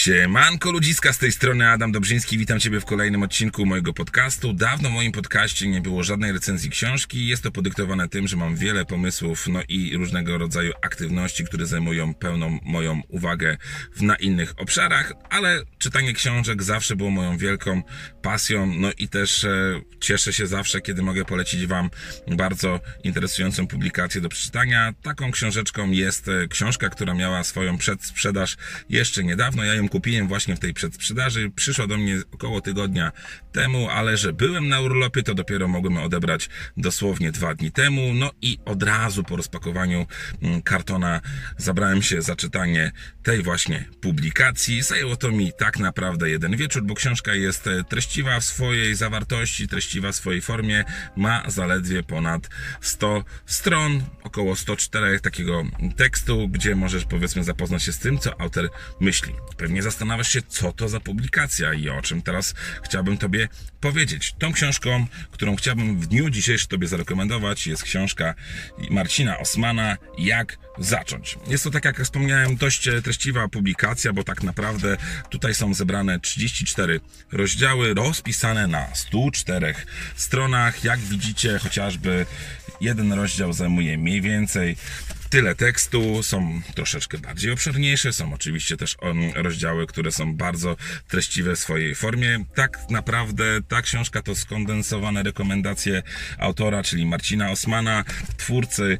Siemanko ludziska, z tej strony Adam Dobrzyński, witam Ciebie w kolejnym odcinku mojego podcastu. Dawno w moim podcaście nie było żadnej recenzji książki, jest to podyktowane tym, że mam wiele pomysłów, no i różnego rodzaju aktywności, które zajmują pełną moją uwagę na innych obszarach, ale czytanie książek zawsze było moją wielką pasją, no i też e, cieszę się zawsze, kiedy mogę polecić Wam bardzo interesującą publikację do przeczytania. Taką książeczką jest e, książka, która miała swoją przedsprzedaż jeszcze niedawno, ja ją kupiłem właśnie w tej przedsprzedaży. Przyszła do mnie około tygodnia temu, ale że byłem na urlopie, to dopiero mogłem odebrać dosłownie dwa dni temu. No i od razu po rozpakowaniu mm, kartona zabrałem się za czytanie tej właśnie publikacji. Zajęło to mi tak naprawdę jeden wieczór, bo książka jest e, treściwa w swojej zawartości, treściwa w swojej formie. Ma zaledwie ponad 100 stron, około 104 takiego tekstu, gdzie możesz powiedzmy zapoznać się z tym, co autor myśli. Pewnie zastanawiasz się, co to za publikacja i o czym teraz chciałbym Tobie powiedzieć. Tą książką, którą chciałbym w dniu dzisiejszym Tobie zarekomendować, jest książka Marcina Osmana Jak zacząć. Jest to, tak jak wspomniałem, dość treściwa publikacja, bo tak naprawdę tutaj są zebrane 34 rozdziały, rozpisane na 104 stronach. Jak widzicie, chociażby jeden rozdział zajmuje mniej więcej tyle tekstu, są troszeczkę bardziej obszerniejsze, są oczywiście też rozdziały, które są bardzo treściwe w swojej formie. Tak naprawdę ta książka to skondensowane rekomendacje autora, czyli Marcina Osmana, twórcy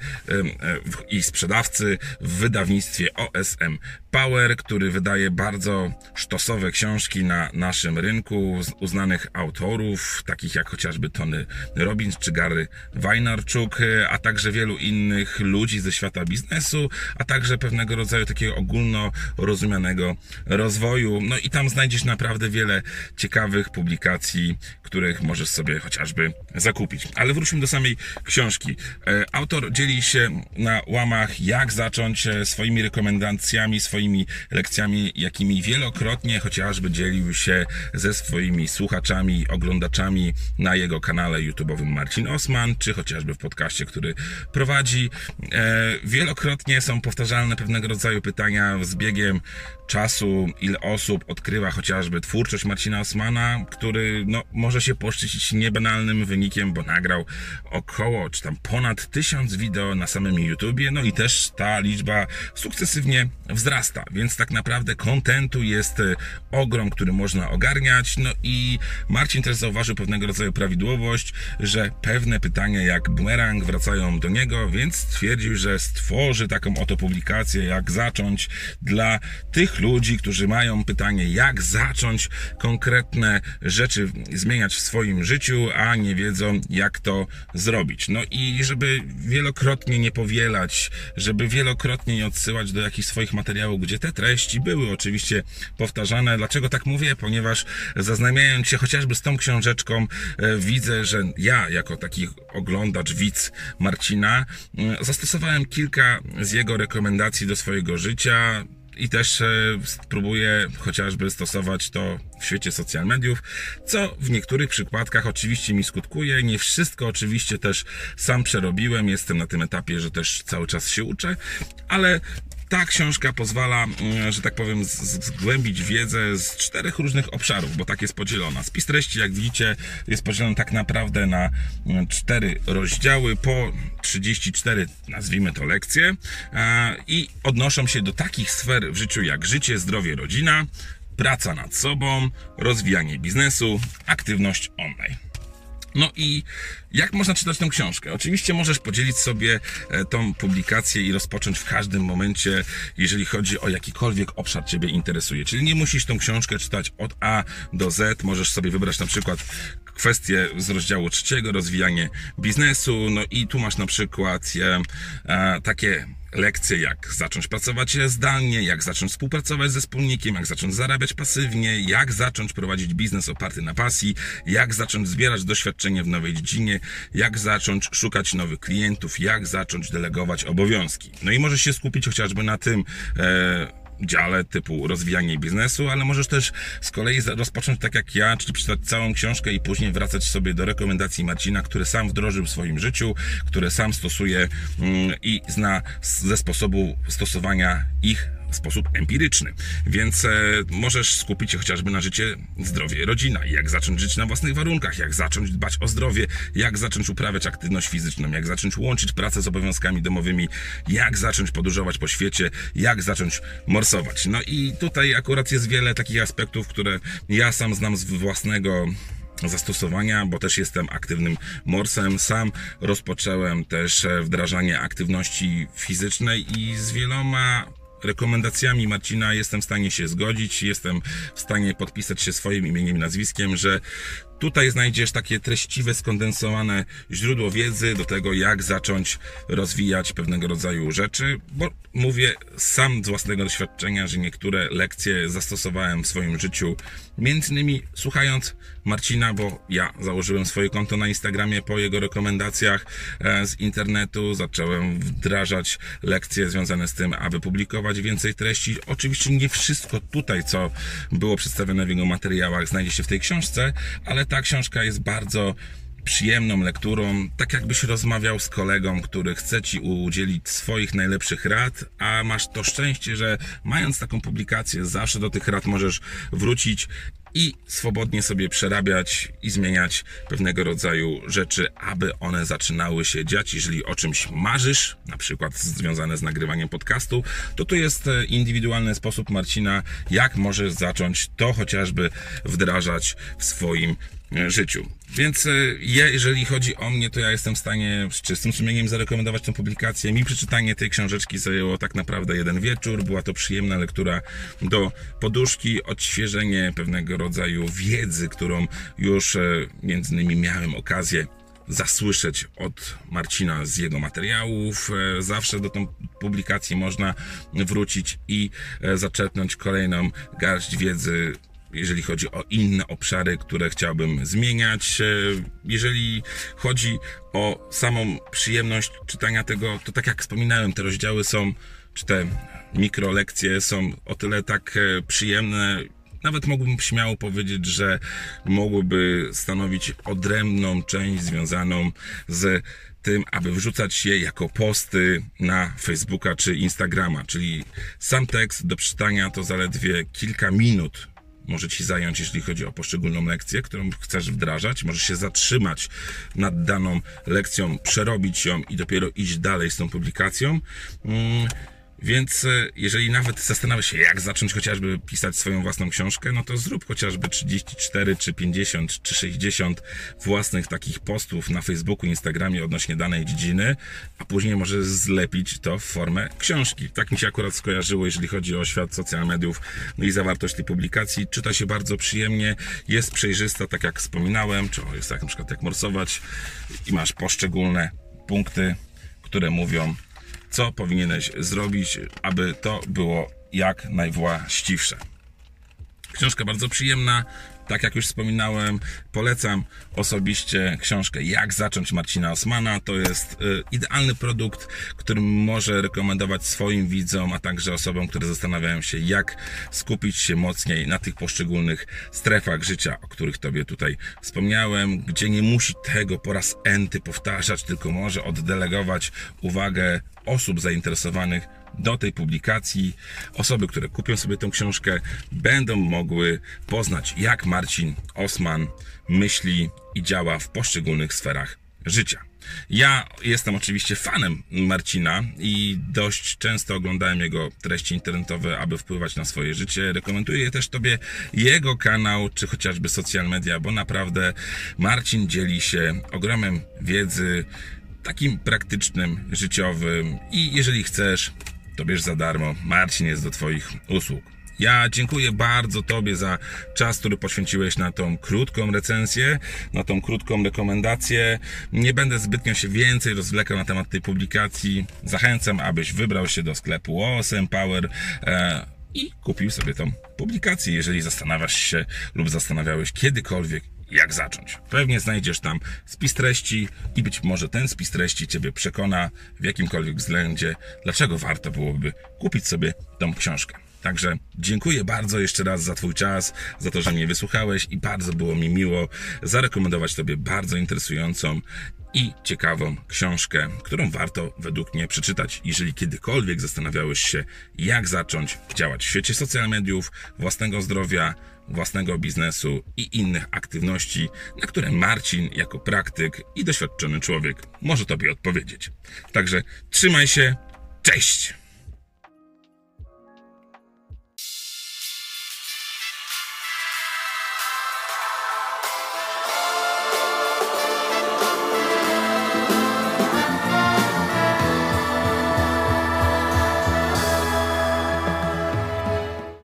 i sprzedawcy w wydawnictwie OSM Power, który wydaje bardzo sztosowe książki na naszym rynku uznanych autorów, takich jak chociażby Tony Robbins czy Gary Wajnarczuk, a także wielu innych ludzi ze świata biznesu, a także pewnego rodzaju takiego ogólno rozumianego rozwoju. No i tam znajdziesz naprawdę wiele ciekawych publikacji, których możesz sobie chociażby zakupić. Ale wróćmy do samej książki. E, autor dzieli się na łamach, jak zacząć e, swoimi rekomendacjami, swoimi lekcjami, jakimi wielokrotnie chociażby dzielił się ze swoimi słuchaczami, oglądaczami na jego kanale YouTube'owym Marcin Osman, czy chociażby w podcaście, który prowadzi. Wielokrotnie są powtarzalne pewnego rodzaju pytania z biegiem czasu, ile osób odkrywa chociażby twórczość Marcina Osmana, który no, może się poszczycić niebanalnym wynikiem, bo nagrał około, czy tam ponad tysiąc wideo na samym YouTubie, no i też ta liczba sukcesywnie wzrasta, więc tak naprawdę kontentu jest e, ogrom, który można ogarniać, no i Marcin też zauważył pewnego rodzaju prawidłowość, że pewne pytania jak bumerang wracają do niego, więc stwierdził, że stworzy taką oto publikację, jak zacząć dla tych ludzi, którzy mają pytanie, jak zacząć konkretne rzeczy zmieniać w swoim życiu, a nie wiedzą, jak to zrobić. No i żeby wielokrotnie nie powielać, żeby wielokrotnie nie odsyłać do jakichś swoich materiałów, gdzie te treści były oczywiście powtarzane. Dlaczego tak mówię? Ponieważ zaznajamiając się chociażby z tą książeczką, e, widzę, że ja, jako taki oglądacz, widz Marcina, e, zastosowałem kilka z jego rekomendacji do swojego życia i też e, spróbuję chociażby stosować to w świecie social mediów, co w niektórych przypadkach oczywiście mi skutkuje. Nie wszystko oczywiście też sam przerobiłem, jestem na tym etapie, że też cały czas się uczę, ale ta książka pozwala, mm, że tak powiem, zgłębić wiedzę z czterech różnych obszarów, bo tak jest podzielona. Spis treści, jak widzicie, jest podzielony tak naprawdę na mm, cztery rozdziały po 34, nazwijmy to lekcje, i odnoszą się do takich sfer w życiu jak życie, zdrowie, rodzina, praca nad sobą, rozwijanie biznesu, aktywność online. No i jak można czytać tę książkę? Oczywiście możesz podzielić sobie e, tą publikację i rozpocząć w każdym momencie, jeżeli chodzi o jakikolwiek obszar Ciebie interesuje. Czyli nie musisz tą książkę czytać od A do Z. Możesz sobie wybrać na przykład kwestie z rozdziału trzeciego, rozwijanie biznesu. No i tu masz na przykład e, e, takie lekcje, jak zacząć pracować zdalnie, jak zacząć współpracować ze wspólnikiem, jak zacząć zarabiać pasywnie, jak zacząć prowadzić biznes oparty na pasji, jak zacząć zbierać doświadczenie w nowej dziedzinie, jak zacząć szukać nowych klientów, jak zacząć delegować obowiązki. No i możesz się skupić chociażby na tym, e, dziale typu rozwijanie biznesu, ale możesz też z kolei rozpocząć tak jak ja, czyli przeczytać całą książkę i później wracać sobie do rekomendacji Marcina, które sam wdrożył w swoim życiu, które sam stosuje mm, i zna ze sposobu stosowania ich sposób empiryczny. Więc e, możesz skupić się chociażby na życie, zdrowie, rodzina, jak zacząć żyć na własnych warunkach, jak zacząć dbać o zdrowie, jak zacząć uprawiać aktywność fizyczną, jak zacząć łączyć pracę z obowiązkami domowymi, jak zacząć podróżować po świecie, jak zacząć morsować. No i tutaj akurat jest wiele takich aspektów, które ja sam znam z własnego zastosowania, bo też jestem aktywnym morsem. Sam rozpocząłem też wdrażanie aktywności fizycznej i z wieloma rekomendacjami Marcina jestem w stanie się zgodzić, jestem w stanie podpisać się swoim imieniem i nazwiskiem, że Tutaj znajdziesz takie treściwe, skondensowane źródło wiedzy do tego, jak zacząć rozwijać pewnego rodzaju rzeczy, bo mówię sam z własnego doświadczenia, że niektóre lekcje zastosowałem w swoim życiu, między innymi słuchając Marcina, bo ja założyłem swoje konto na Instagramie po jego rekomendacjach e, z internetu, zacząłem wdrażać lekcje związane z tym, aby publikować więcej treści. Oczywiście nie wszystko tutaj, co było przedstawione w jego materiałach, znajdzie się w tej książce, ale ta książka jest bardzo przyjemną lekturą, tak jakbyś rozmawiał z kolegą, który chce ci udzielić swoich najlepszych rad, a masz to szczęście, że mając taką publikację, zawsze do tych rad możesz wrócić i swobodnie sobie przerabiać i zmieniać pewnego rodzaju rzeczy, aby one zaczynały się dziać. Jeżeli o czymś marzysz, na przykład związane z nagrywaniem podcastu, to tu jest e, indywidualny sposób Marcina, jak możesz zacząć to chociażby wdrażać w swoim życiu. Więc e, ja, jeżeli chodzi o mnie, to ja jestem w stanie z czystym sumieniem zarekomendować tę publikację. Mi przeczytanie tej książeczki zajęło tak naprawdę jeden wieczór. Była to przyjemna lektura do poduszki, odświeżenie pewnego rodzaju wiedzy, którą już e, między innymi miałem okazję zasłyszeć od Marcina z jego materiałów. Zawsze do tej publikacji można wrócić i zaczerpnąć kolejną garść wiedzy jeżeli chodzi o inne obszary, które chciałbym zmieniać. E, jeżeli chodzi o samą przyjemność czytania tego, to tak jak wspominałem, te rozdziały są, czy te mikrolekcje są o tyle tak e, przyjemne, nawet mógłbym śmiało powiedzieć, że mogłyby stanowić odrębną część związaną z tym, aby wrzucać je jako posty na Facebooka czy Instagrama. Czyli sam tekst do przeczytania to zaledwie kilka minut może Ci zająć, jeśli chodzi o poszczególną lekcję, którą chcesz wdrażać. Możesz się zatrzymać nad daną lekcją, przerobić ją i dopiero iść dalej z tą publikacją. Więc e, jeżeli nawet zastanawiasz się, jak zacząć chociażby pisać swoją własną książkę, no to zrób chociażby 34, czy 50, czy 60 własnych takich postów na Facebooku, Instagramie odnośnie danej dziedziny, a później możesz zlepić to w formę książki. Tak mi się akurat skojarzyło, jeżeli chodzi o świat social mediów no i zawartość tej publikacji. Czyta się bardzo przyjemnie, jest przejrzysta, tak jak wspominałem, czy jest tak na przykład jak morsować i masz poszczególne punkty, które mówią co powinieneś zrobić, aby to było jak najwłaściwsze. Książka bardzo przyjemna, tak jak już wspominałem, polecam osobiście książkę Jak zacząć Marcina Osmana. To jest y, idealny produkt, który może rekomendować swoim widzom, a także osobom, które zastanawiają się, jak skupić się mocniej na tych poszczególnych strefach życia, o których Tobie tutaj wspomniałem, gdzie nie musi tego po raz enty powtarzać, tylko może oddelegować uwagę osób zainteresowanych do tej publikacji. Osoby, które kupią sobie tę książkę, będą mogły poznać, jak Marcin Osman myśli i działa w poszczególnych sferach życia. Ja jestem oczywiście fanem Marcina i dość często oglądałem jego treści internetowe, aby wpływać na swoje życie. Rekomenduję też Tobie jego kanał, czy chociażby social media, bo naprawdę Marcin dzieli się ogromem wiedzy, takim praktycznym, życiowym i jeżeli chcesz, to bierz za darmo. Marcin jest do Twoich usług. Ja dziękuję bardzo Tobie za czas, który poświęciłeś na tą krótką recenzję, na tą krótką rekomendację. Nie będę zbytnio się więcej rozwlekał na temat tej publikacji. Zachęcam, abyś wybrał się do sklepu OSM Power e, i kupił sobie tą publikację, jeżeli zastanawiasz się lub zastanawiałeś kiedykolwiek, jak zacząć. Pewnie znajdziesz tam spis treści i być może ten spis treści Ciebie przekona w jakimkolwiek względzie, dlaczego warto byłoby kupić sobie tą książkę. Także dziękuję bardzo jeszcze raz za Twój czas, za to, że mnie wysłuchałeś i bardzo było mi miło zarekomendować Tobie bardzo interesującą i ciekawą książkę, którą warto według mnie przeczytać, jeżeli kiedykolwiek zastanawiałeś się, jak zacząć działać w świecie social mediów, własnego zdrowia, własnego biznesu i innych aktywności, na które Marcin jako praktyk i doświadczony człowiek może Tobie odpowiedzieć. Także trzymaj się, cześć!